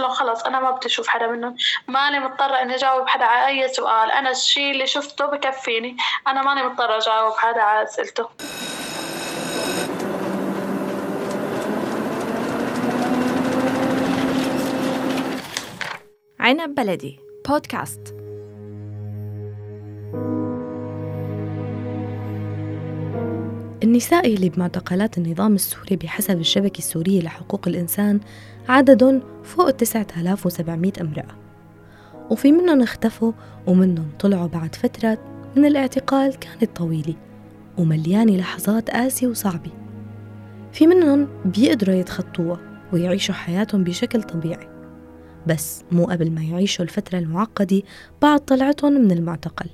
له خلص أنا ما بدي أشوف حدا منهم. ماني مضطرة إني أجاوب حدا على أي سؤال. أنا الشيء اللي شفته بكفيني. أنا ماني مضطرة أجاوب حدا على أسئلته. عنب بلدي بودكاست النساء اللي بمعتقلات النظام السوري بحسب الشبكة السورية لحقوق الإنسان عددهم فوق 9700 امرأة. وفي منهم اختفوا ومنهم طلعوا بعد فترة من الاعتقال كانت طويلة ومليانة لحظات قاسية وصعبة. في منهم بيقدروا يتخطوها ويعيشوا حياتهم بشكل طبيعي بس مو قبل ما يعيشوا الفترة المعقدة بعد طلعتهم من المعتقل.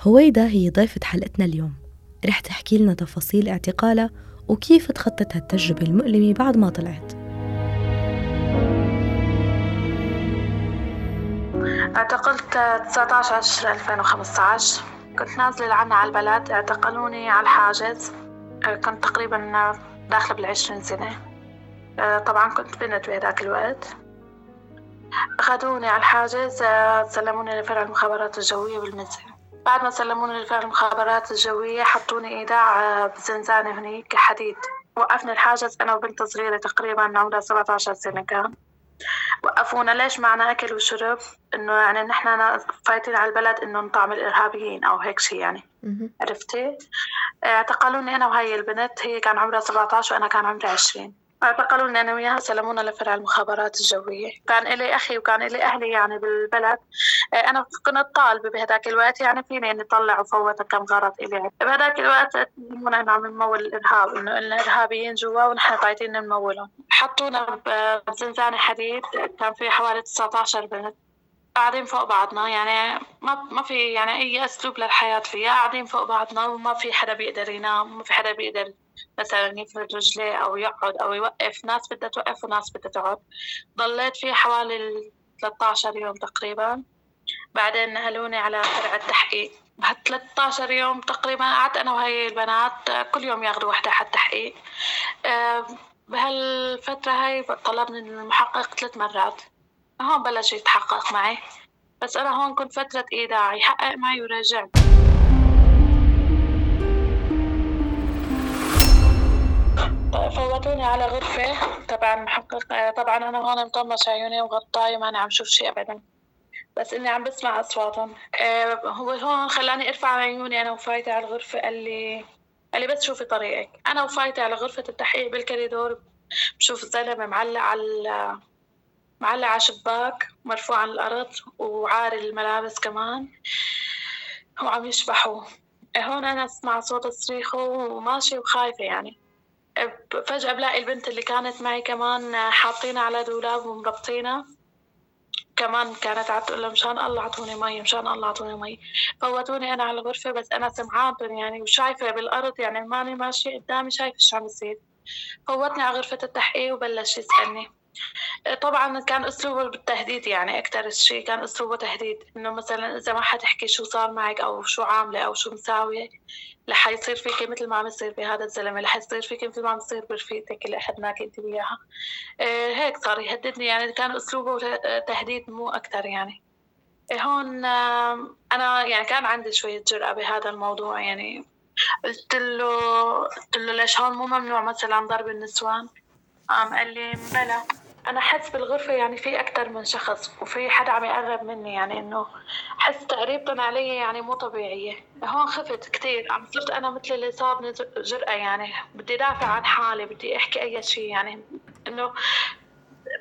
هويدا هي ضيفة حلقتنا اليوم. رح تحكي لنا تفاصيل اعتقالها وكيف تخطت هالتجربة المؤلمة بعد ما طلعت. اعتقلت 19 10 2015 كنت نازلة لعنا على البلد اعتقلوني على الحاجز. كنت تقريبا داخلة بالعشرين سنة. طبعا كنت بنت بهذاك الوقت. أخذوني على الحاجز سلموني لفرع المخابرات الجوية بالمزح بعد ما سلموني المخابرات الجوية حطوني إيداع بزنزانة هنيك حديد وقفني الحاجز أنا وبنت صغيرة تقريبا عمرها 17 سنة كان. وقفونا. ليش معنا أكل وشرب؟ إنه يعني نحن فايتين على البلد إنه نطعم الإرهابيين أو هيك شيء يعني. عرفتي؟ اعتقلوني أنا وهي البنت هي كان عمرها 17 وأنا كان عمري 20 اعتقلوني أنا وياها سلمونا لفرع المخابرات الجوية. كان إلي أخي وكان إلي أهلي يعني بالبلد. أنا كنت طالبة بهذاك الوقت يعني فيني إني أطلع وفوت كم غرض إلي. بهذاك الوقت إنه عم نمول الإرهاب إنه الإرهابيين جوا ونحن فايتين نمولهم. حطونا بزنزانة حديد كان في حوالي 19 بنت. قاعدين فوق بعضنا يعني ما ما في يعني أي أسلوب للحياة فيها. قاعدين فوق بعضنا وما في حدا بيقدر ينام ما في حدا بيقدر مثلا يفرد رجليه أو يقعد أو يوقف. ناس بدها توقف وناس بدها تقعد ضليت فيه حوالي 13 يوم تقريبا. بعدين نقلوني على فرع التحقيق. بعد 13 يوم تقريبا قعدت أنا وهي البنات كل يوم ياخذوا وحدة على التحقيق. بهالفترة هاي طلبني المحقق ثلاث مرات. هون بلش يتحقق معي. بس أنا هون كنت فترة إيداع يحقق معي ورجعت فوتوني على غرفة. تبع المحقق طبعا أنا هون مطمش عيوني وغطاي وماني عم شوف شيء أبدا. بس إني عم بسمع أصواتهم. هو هون خلاني أرفع عيوني أنا وفايتة على الغرفة. قال لي قال لي بس شوفي طريقك. أنا وفايتة على غرفة التحقيق بالكريدور. بشوف زلمة معلق على معلق على شباك مرفوع على الأرض وعاري الملابس كمان. وعم يشبحوا. هون أنا أسمع صوت صريخه وماشي وخايفة يعني. فجأة بلاقي البنت اللي كانت معي كمان حاطينها على دولاب ومربطينها. كمان كانت عم تقول مشان الله أعطوني مي مشان الله أعطوني مي فوتوني أنا على الغرفة بس أنا سمعانتهم يعني وشايفة بالأرض يعني ماني ماشية قدامي شايفة شو عم يصير فوتني على غرفة التحقيق وبلش يسألني. طبعا كان أسلوبه بالتهديد يعني أكثر شيء كان أسلوبه تهديد إنه مثلا إذا ما حتحكي شو صار معك أو شو عاملة أو شو مساوية رح يصير فيك مثل ما عم يصير بهذا الزلمة رح يصير فيك مثل ما عم يصير برفيقتك اللي أخذناك أنت وياها. إيه هيك صار يهددني يعني كان أسلوبه تهديد مو أكثر يعني. إيه هون أنا يعني كان عندي شوية جرأة بهذا الموضوع يعني. قلت له قلت له ليش هون مو ممنوع مثلا ضرب النسوان؟ قام قال لي بلا. أنا حس بالغرفة يعني في أكثر من شخص وفي حدا عم يقرب مني يعني إنه حس تقريبا علي يعني مو طبيعية. هون خفت كثير عم صرت أنا مثل اللي صابني جرأة يعني. بدي دافع عن حالي بدي أحكي أي شيء يعني. إنه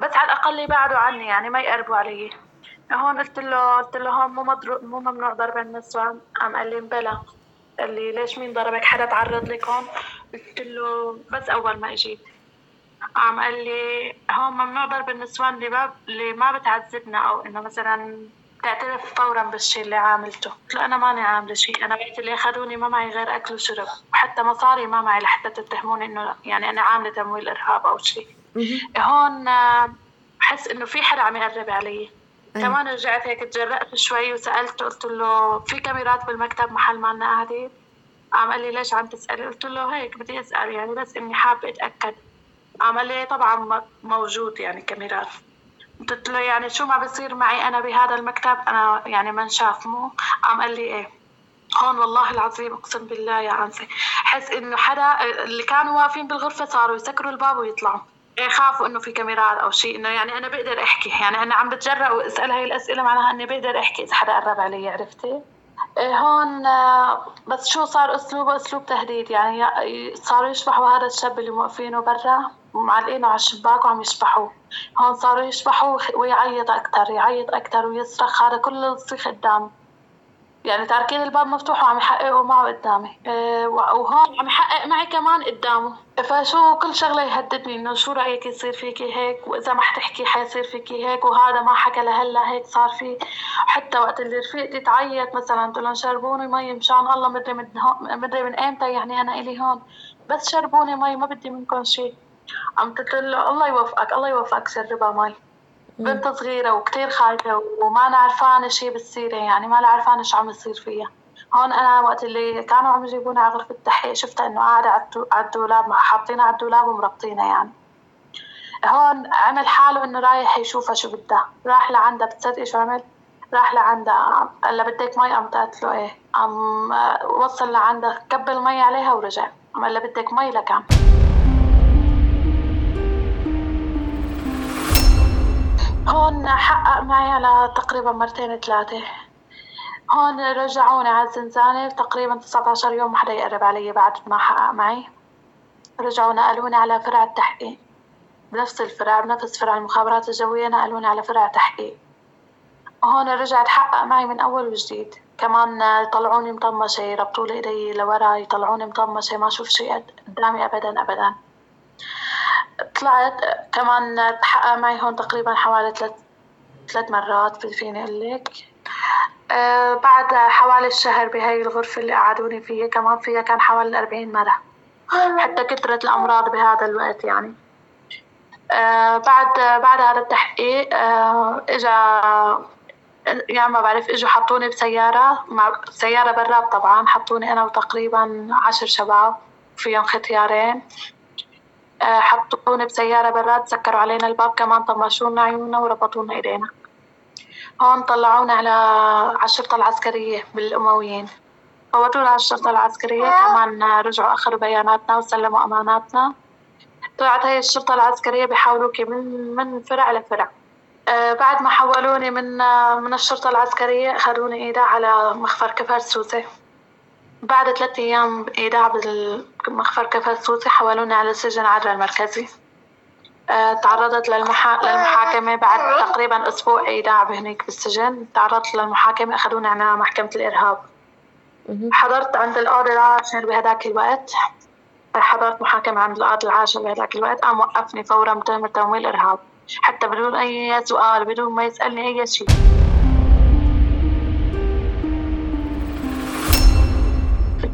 بس على الأقل يبعدوا عني يعني ما يقربوا علي. هون قلت له قلت له هون مو مضروب مو ممنوع ضرب النسوان قام قال لي بلا. قال لي ليش مين ضربك؟ حدا تعرض لك هون؟ قلت له بس أول ما إجيت. عم قال لي هون ممنوع ضرب النسوان اللي ما اللي ما بتعذبنا أو إنه مثلا تعترف فورا بالشيء اللي عاملته. قلت له أنا ماني عاملة شيء. أنا وقت اللي أخذوني ما معي غير أكل وشرب. وحتى مصاري ما معي لحتى تتهموني إنه يعني أنا عاملة تمويل إرهاب أو شيء. هون بحس إنه في حدا عم يقرب علي. كمان رجعت هيك تجرأت شوي وسألته قلت له في كاميرات بالمكتب محل ما لنا قاعدين عم قال لي ليش عم تسألي؟ قلت له هيك بدي أسأل يعني بس إني حابة أتأكد. عملية طبعا موجود يعني كاميرات. قلت له يعني شو ما بصير معي أنا بهذا المكتب؟ أنا يعني من شاف مو. قام قال لي إيه؟ هون والله العظيم أقسم بالله يا عنسي حس إنه حدا اللي كانوا واقفين بالغرفة صاروا يسكروا الباب ويطلعوا. خافوا إنه في كاميرات أو شيء إنه يعني أنا بقدر أحكي. يعني أنا عم بتجرأ وأسأل هاي الأسئلة معناها إني بقدر أحكي إذا حدا قرب علي عرفتي؟ إيه، هون بس شو صار؟ اسلوبه أسلوب تهديد. يعني صاروا يشبحوا هذا الشاب اللي موقفينه برا. ومعلقينه على الشباك وعم يشبحوه. هون صاروا يشبحوا ويعيط أكثر يعيط أكثر ويصرخ هذا كله الصيخ قدامي يعني تاركين الباب مفتوح وعم يحققوا معه قدامي. إيه وهون عم يحقق معي كمان قدامه. فشو كل شغلة يهددني إنه شو رأيك يصير فيكي هيك؟ وإذا ما حتحكي حيصير فيكي هيك وهذا ما حكى لهلأ هيك صار في. حتى وقت اللي رفيقتي تعيط مثلا تقول لهم شربوني مي مشان الله مدري من مدري من ايمتى يعني أنا إلي هون. بس شربوني مي ما بدي منكم شيء. عم تقول له الله يوفقك الله يوفقك شربها مي بنت صغيرة وكتير خايفة وما عرفانة شي بالسيرة يعني ما عرفانة شو عم يصير فيها. هون أنا وقت اللي كانوا عم يجيبونا على غرفة التحقيق شفتها إنه قاعدة على الدولاب حاطينها على الدولاب ومربطينها يعني. هون عمل حاله إنه رايح يشوفها شو بدها. راح لعندها بتصدقي شو عمل؟ راح لعندها قال لها بدك مي؟ قام قالت له إيه. قام وصل لعندها كب مي عليها ورجع. قال لها بدك مي لكم هون حقق معي على تقريبا مرتين ثلاثة هون رجعوني على الزنزانة تقريبا 19 يوم ما حدا يقرب علي بعد ما حقق معي. رجعوا نقلوني على فرع التحقيق. بنفس الفرع بنفس فرع المخابرات الجوية نقلوني على فرع تحقيق. هون رجع تحقق معي من أول وجديد. كمان طلعوني مطمشة يربطوا لي إيدي لورا يطلعوني مطمشة ما أشوف شيء قدامي أبدا أبدا. طلعت كمان تحقق معي هون تقريبا حوالي ثلاث ثلاث مرات فيني أقول لك بعد حوالي الشهر بهاي الغرفة اللي قعدوني فيها كمان فيها كان حوالي أربعين مرة. حتى كثرت الأمراض بهذا الوقت يعني. أه بعد بعد هذا التحقيق أه إجا يعني ما بعرف إجوا حطوني بسيارة مع سيارة براد طبعا حطوني أنا وتقريبا عشر شباب فيهم ختيارين. آه، حطونا بسيارة برات سكروا علينا الباب كمان طمشونا عيوننا وربطونا إيدينا. هون طلعونا على الشرطة العسكرية بالأمويين. فوتونا على الشرطة العسكرية كمان رجعوا أخذوا بياناتنا وسلموا أماناتنا. طلعت هاي الشرطة العسكرية بيحولوكي من من فرع لفرع. آه بعد ما حولوني من آه من الشرطة العسكرية أخذوني إيداع على مخفر كفر سوسة. بعد ثلاثة أيام إيداع بالمخفر كفر سوسي حولوني على سجن عدرا المركزي. أه تعرضت للمحا... للمحاكمة بعد تقريبا أسبوع إيداع بهنيك بالسجن. تعرضت للمحاكمة أخذوني على محكمة الإرهاب. حضرت عند القاضي العاشر بهذاك الوقت. حضرت محاكمة عند القاضي العاشر بهذاك الوقت. قام وقفني فورا بتهمة تمويل إرهاب. حتى بدون أي سؤال بدون ما يسألني أي شيء.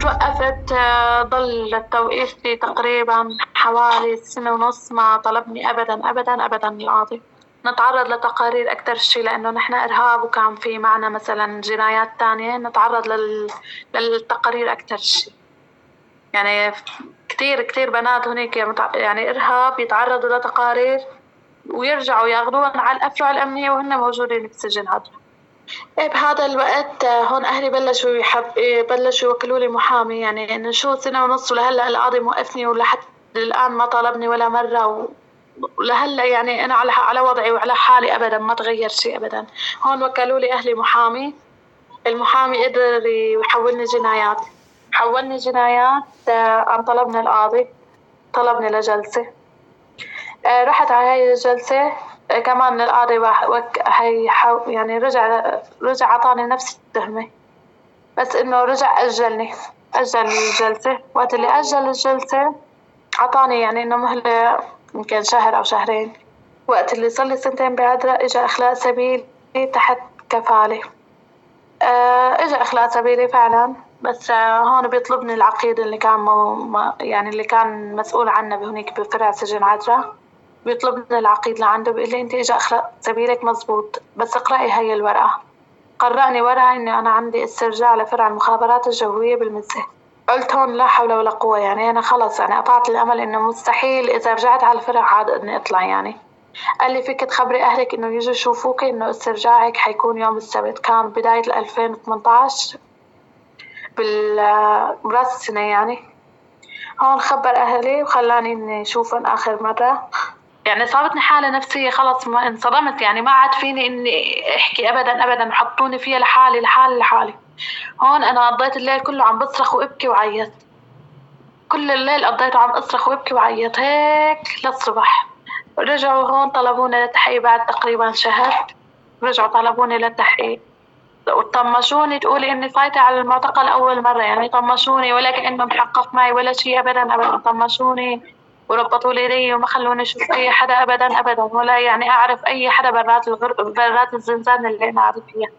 توقفت آه، ضل التوقيف تقريبا حوالي سنة ونص ما طلبني أبدا أبدا أبدا القاضي نتعرض لتقارير أكثر شيء لأنه نحن إرهاب وكان في معنا مثلا جنايات تانية. نتعرض لل... للتقارير أكثر شيء. يعني كثير كثير بنات هناك يعني إرهاب يتعرضوا لتقارير ويرجعوا ياخذوهم على الأفرع الأمنية وهن موجودين بالسجن هذا بهذا الوقت آه، هون أهلي بلشوا يحب إيه، بلشوا يوكلوا لي محامي. يعني إنه شو سنة ونص ولهلأ القاضي موقفني ولحتى الآن ما طالبني ولا مرة ولهلأ يعني أنا على على وضعي وعلى حالي أبدا ما تغير شيء أبدا. هون وكلوا لي أهلي محامي. المحامي قدر يحولني جنايات. حولني جنايات آه، قام طلبني القاضي طلبني لجلسة. آه، رحت على هاي الجلسة. كمان القاضي يعني رجع رجع عطاني نفس التهمة بس إنه رجع أجلني. أجل الجلسة. وقت اللي أجل الجلسة عطاني يعني إنه مهلة يمكن شهر أو شهرين. وقت اللي صار لي سنتين بعدرة إجا إخلاء سبيلي تحت كفالة آه إجا إخلاء سبيلي فعلا. بس آه هون بيطلبني العقيد اللي كان مو يعني اللي كان مسؤول عنه بهنيك بفرع سجن عدرة بيطلبني العقيد لعنده بيقول لي أنت اجى اخلاق سبيلك مزبوط بس اقرأي هاي الورقة. قرأني ورقة اني أنا عندي استرجاع لفرع المخابرات الجوية بالمزة قلت هون لا حول ولا قوة يعني أنا خلص يعني قطعت الأمل إنه مستحيل إذا رجعت على الفرع عاد إني أطلع يعني. قال لي فيك تخبري أهلك إنه يجوا يشوفوك إنه استرجاعك حيكون يوم السبت كان بداية 2018 بال براس السنة يعني. هون خبر أهلي وخلاني إني أشوفهم آخر مرة. يعني صابتني حالة نفسية خلص انصدمت يعني ما عاد فيني إني أحكي أبدا أبدا وحطوني فيها لحالي لحالي لحالي. هون أنا قضيت الليل كله عم بصرخ وأبكي وعيط. كل الليل قضيته عم أصرخ وأبكي وعيط. هيك للصبح. رجعوا هون طلبوني للتحقيق بعد تقريبا شهر. رجعوا طلبوني للتحقيق. وطمشوني تقولي إني فايتة على المعتقل أول مرة يعني طمشوني ولا كأنه محقق معي ولا شيء ابدا ابدا. طمشوني. وربطوا لي ري وما خلوني أشوف أي حدا ابدا ابدا. ولا يعني أعرف أي حدا برات الغر... برات الزنزانه اللي أنا اعرف فيها.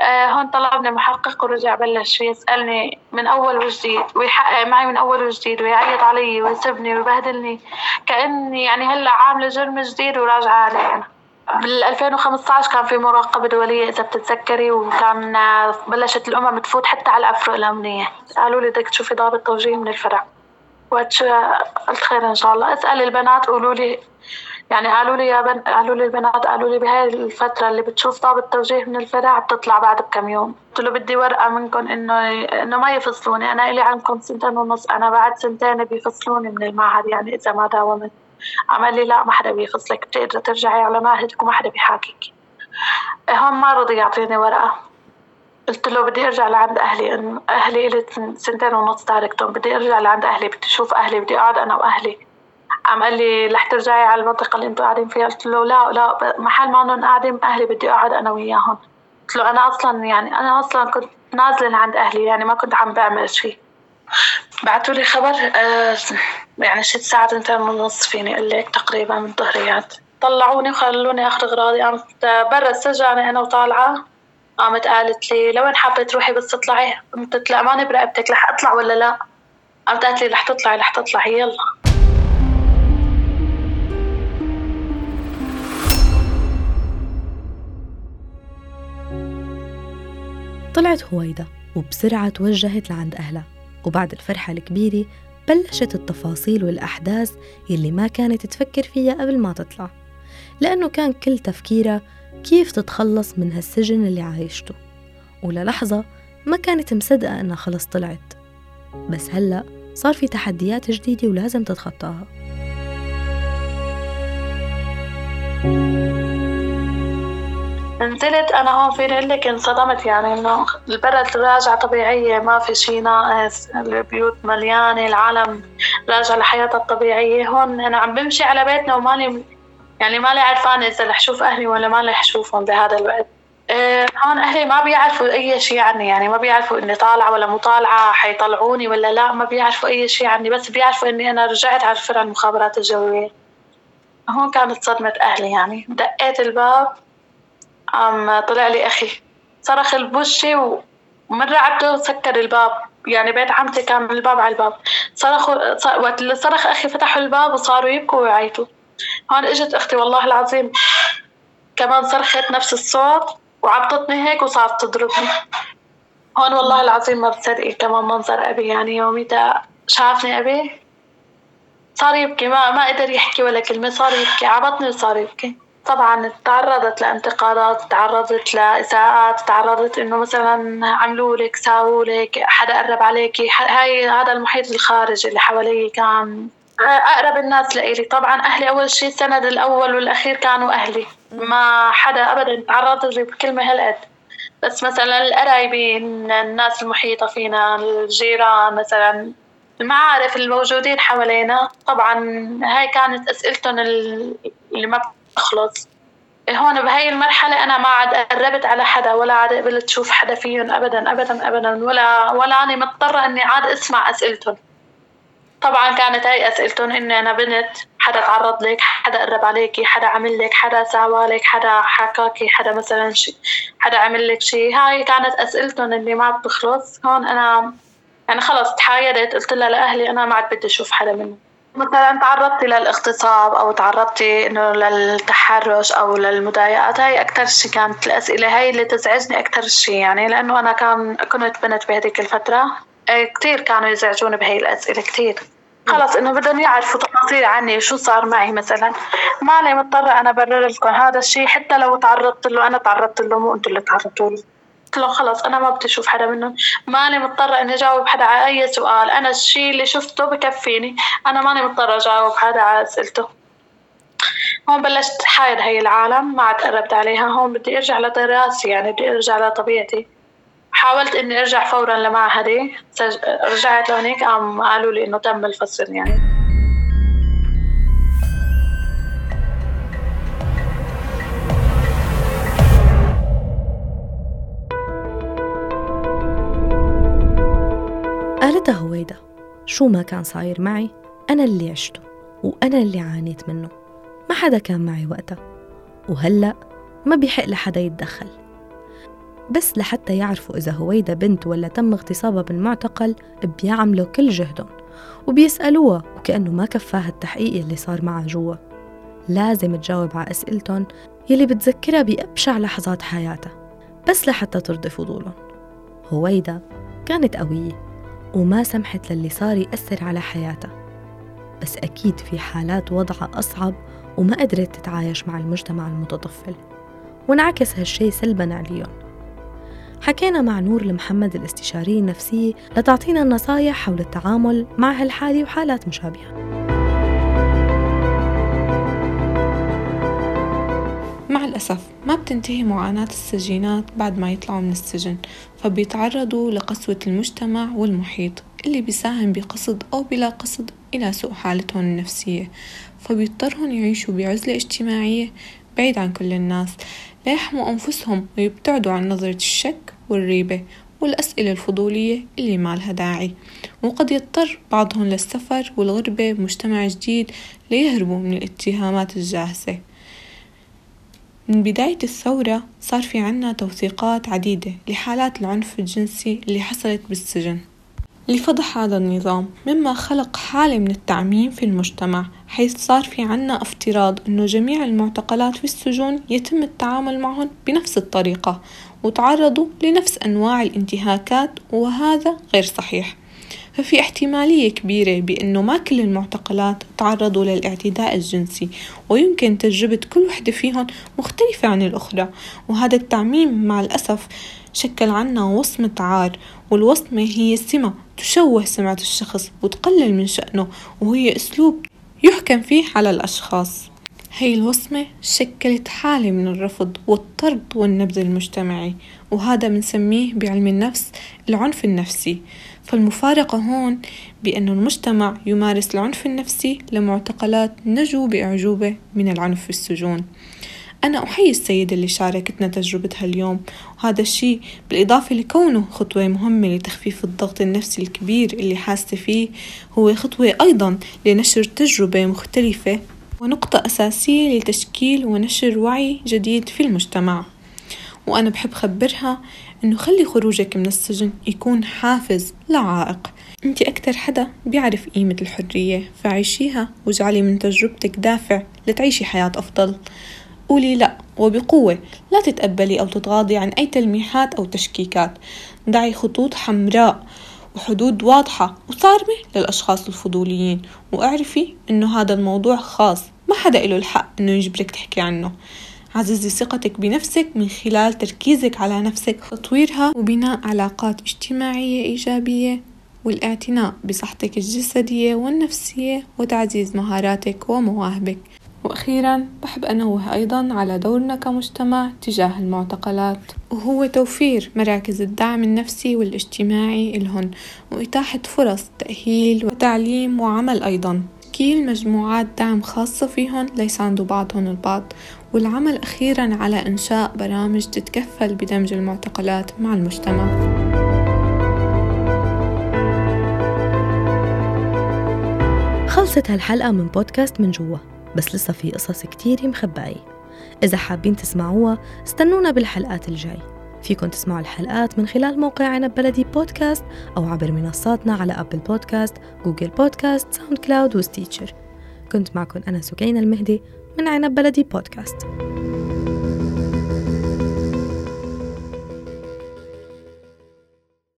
آه هون طلبني محقق ورجع بلش يسألني من أول وجديد ويحقق معي من أول وجديد ويعيط علي ويسبني ويبهدلني. كأني يعني هلأ عاملة جرم جديد وراجعة عليه أنا. بال 2015 كان في مراقبة دولية إذا بتتذكري وكان بلشت الأمم تفوت حتى على الأفرق الأمنية. قالوا لي بدك تشوفي ضابط توجيه من الفرع. قلت خير إن شاء الله. اسال البنات قولوا لي يعني قالوا لي يا بن قالوا لي البنات قالوا لي بهاي الفترة اللي بتشوف ضابط توجيه من الفرع بتطلع بعد بكم يوم. قلت له بدي ورقة منكم إنه إنه ما يفصلوني. أنا إلي عندكم سنتين ونص أنا بعد سنتين بيفصلوني من المعهد يعني إذا ما داومت. عمل لي لا ما حدا بيفصلك بتقدري ترجعي على معهدك وما حدا بيحاكيك هون ما رضي يعطيني ورقة. قلت له بدي أرجع لعند أهلي انه أهلي لي سنتين ونص تاركتهم بدي أرجع لعند أهلي بدي أشوف أهلي بدي أقعد أنا وأهلي. عم قال لي رح ترجعي على المنطقة اللي أنتم قاعدين فيها؟ قلت له لا لا محل ما انهم قاعدين أهلي بدي أقعد أنا وياهم. قلت له أنا أصلا يعني أنا أصلا كنت نازلة عند أهلي يعني ما كنت عم بعمل شيء بعثوا لي خبر آه يعني ست ساعات سنتين ونص فيني أقول لك تقريبا من الظهريات طلعوني وخلوني اخذ اغراضي قمت برا السجن أنا وطالعة. قامت قالت لي لوين حابة تروحي بس تطلعي؟ قمت لا ماني برقبتك رح أطلع ولا لا؟ قامت قالت لي رح تطلعي رح تطلعي يلا. طلعت هويدا وبسرعة توجهت لعند أهلها وبعد الفرحة الكبيرة بلشت التفاصيل والأحداث يلي ما كانت تفكر فيها قبل ما تطلع لأنه كان كل تفكيرها كيف تتخلص من هالسجن اللي عايشته؟ وللحظة ما كانت مصدقة إنها خلص طلعت. بس هلأ صار في تحديات جديدة ولازم تتخطاها. نزلت أنا هون فيني أقول لك انصدمت يعني إنه البلد راجعة طبيعية ما في شيء ناقص البيوت مليانة العالم راجعه لحياتها الطبيعية. هون أنا عم بمشي على بيتنا وماني يعني مالي عرفانة إذا رح شوف أهلي ولا ما رح شوفهم بهذا الوقت. أه هون أهلي ما بيعرفوا أي شيء عني يعني ما بيعرفوا إني طالعة ولا مو طالعة حيطلعوني ولا لا ما بيعرفوا أي شيء عني بس بيعرفوا إني أنا رجعت على فرع المخابرات الجوية. هون كانت صدمة أهلي يعني دقيت الباب عم طلع لي أخي صرخ البوشي ومن رعبته سكر الباب يعني بيت عمتي كان الباب على الباب. صرخوا وقت صرخ أخي فتحوا الباب وصاروا يبكوا ويعيطوا. هون إجت أختي والله العظيم كمان صرخت نفس الصوت وعبطتني هيك وصارت تضربني. هون والله العظيم ما بتصدقي كمان منظر أبي يعني يوميتها شافني أبي صار يبكي ما ما قدر يحكي ولا كلمة صار يبكي عبطني وصار يبكي. طبعا تعرضت لانتقادات تعرضت لإساءات تعرضت إنه مثلا عملوا لك ساووا لك حدا قرب عليكي هاي هذا المحيط الخارجي اللي حوالي كان أقرب الناس لإلي. طبعا أهلي أول شيء السند الأول والأخير كانوا أهلي. ما حدا ابدا تعرضت لي بكلمة هالقد. بس مثلا القرايبي الناس المحيطة فينا الجيران مثلا المعارف الموجودين حوالينا طبعا هاي كانت أسئلتهم اللي ما بتخلص. هون بهاي المرحلة أنا ما عاد قربت على حدا ولا عاد قبلت شوف حدا فيهم أبدا أبدا أبدا ولا ولا أنا مضطرة إني عاد أسمع أسئلتهم. طبعا كانت هاي أسئلتهم اني أنا بنت حدا تعرض لك حدا قرب عليكي حدا عمل لك حدا ساوى لك حدا حكاكي حدا مثلا شيء حدا عمل لك شيء هاي كانت أسئلتهم اللي ما بتخلص هون أنا يعني خلص تحايلت قلت لها لأهلي أنا ما عاد بدي أشوف حدا منهم. مثلا تعرضتي للاغتصاب أو تعرضتي إنه للتحرش أو للمضايقات هاي أكثر شيء كانت الأسئلة هاي اللي تزعجني أكثر شيء يعني لأنه أنا كان كنت بنت بهذيك الفترة. كثير كانوا يزعجوني بهي الأسئلة كثير خلص إنه بدهم يعرفوا تفاصيل عني شو صار معي مثلا. ماني مضطرة أنا أبرر لكم هذا الشيء حتى لو تعرضت له أنا تعرضت له مو أنتم اللي تعرضتوا له. له خلص أنا ما بدي أشوف حدا منهم. ماني مضطرة إني أجاوب حدا على أي سؤال. أنا الشيء اللي شفته بكفيني. أنا ماني مضطرة أجاوب حدا على أسئلته. هون بلشت حايد هاي العالم ما عاد قربت عليها. هون بدي أرجع لدراسي يعني بدي أرجع لطبيعتي. حاولت إني أرجع فورا لمعهدي رجعت لهونيك قام قالوا لي إنه تم الفصل يعني. قالتها هويدا شو ما كان صاير معي أنا اللي عشته وأنا اللي عانيت منه. ما حدا كان معي وقتها وهلأ ما بيحق لحدا يتدخل. بس لحتى يعرفوا إذا هويدا بنت ولا تم اغتصابها بالمعتقل بيعملوا كل جهدهم وبيسألوها وكأنه ما كفاها التحقيق اللي صار معها جوا. لازم تجاوب على أسئلتهم يلي بتذكرها بأبشع لحظات حياتها بس لحتى ترضي فضولهم. هويدا كانت قوية وما سمحت للي صار يأثر على حياتها بس أكيد في حالات وضعها أصعب وما قدرت تتعايش مع المجتمع المتطفل وانعكس هالشي سلبا عليهم. حكينا مع نور المحمد الاستشارية النفسية لتعطينا نصايح حول التعامل مع هالحالة وحالات مشابهة. مع الأسف ما بتنتهي معاناة السجينات بعد ما يطلعوا من السجن فبيتعرضوا لقسوة المجتمع والمحيط اللي بيساهم بقصد أو بلا قصد إلى سوء حالتهم النفسية فبيضطرهم يعيشوا بعزلة اجتماعية بعيد عن كل الناس. ليحموا أنفسهم ويبتعدوا عن نظرة الشك والريبة والأسئلة الفضولية اللي ما لها داعي. وقد يضطر بعضهم للسفر والغربة بمجتمع جديد ليهربوا من الاتهامات الجاهزة. من بداية الثورة صار في عنا توثيقات عديدة لحالات العنف الجنسي اللي حصلت بالسجن. لفضح هذا النظام مما خلق حالة من التعميم في المجتمع حيث صار في عنا افتراض أنه جميع المعتقلات في السجون يتم التعامل معهم بنفس الطريقة وتعرضوا لنفس أنواع الانتهاكات وهذا غير صحيح. ففي احتمالية كبيرة بأنه ما كل المعتقلات تعرضوا للاعتداء الجنسي ويمكن تجربة كل وحدة فيهم مختلفة عن الأخرى. وهذا التعميم مع الأسف شكل عنا وصمة عار والوصمة هي سمة تشوه سمعة الشخص وتقلل من شأنه وهي أسلوب يحكم فيه على الأشخاص. هي الوصمة شكلت حالة من الرفض والطرد والنبذ المجتمعي وهذا بنسميه بعلم النفس العنف النفسي. فالمفارقة هون بأن المجتمع يمارس العنف النفسي لمعتقلات نجوا بأعجوبة من العنف في السجون. أنا أحيي السيدة اللي شاركتنا تجربتها اليوم. وهذا الشيء بالإضافة لكونه خطوة مهمة لتخفيف الضغط النفسي الكبير اللي حاسة فيه هو خطوة أيضا لنشر تجربة مختلفة ونقطة أساسية لتشكيل ونشر وعي جديد في المجتمع. وأنا بحب خبرها إنه خلي خروجك من السجن يكون حافز لا عائق أنت أكتر حدا بيعرف قيمة الحرية فعيشيها واجعلي من تجربتك دافع لتعيشي حياة أفضل. قولي لا وبقوة لا تتقبلي أو تتغاضي عن أي تلميحات أو تشكيكات. ضعي خطوط حمراء وحدود واضحة وصارمة للأشخاص الفضوليين واعرفي إنه هذا الموضوع خاص ما حدا إله الحق إنه يجبرك تحكي عنه. عززي ثقتك بنفسك من خلال تركيزك على نفسك. تطويرها وبناء علاقات اجتماعية إيجابية والاعتناء بصحتك الجسدية والنفسية وتعزيز مهاراتك ومواهبك. وأخيرا بحب أنوه أيضا على دورنا كمجتمع تجاه المعتقلات. وهو توفير مراكز الدعم النفسي والاجتماعي لهن وإتاحة فرص تأهيل وتعليم وعمل أيضا. تشكيل مجموعات دعم خاصة فيهن ليساندوا بعضهم البعض. والعمل أخيرا على إنشاء برامج تتكفل بدمج المعتقلات مع المجتمع. خلصت هالحلقة من بودكاست من جوا. بس لسه في قصص كتير مخبأة إذا حابين تسمعوها استنونا بالحلقات الجاي. فيكن تسمعوا الحلقات من خلال موقع عنب بلدي بودكاست أو عبر منصاتنا على Apple Podcast Google Podcast SoundCloud و Stitcher. كنت معكم أنا سكينة المهدي من عنب بلدي بودكاست.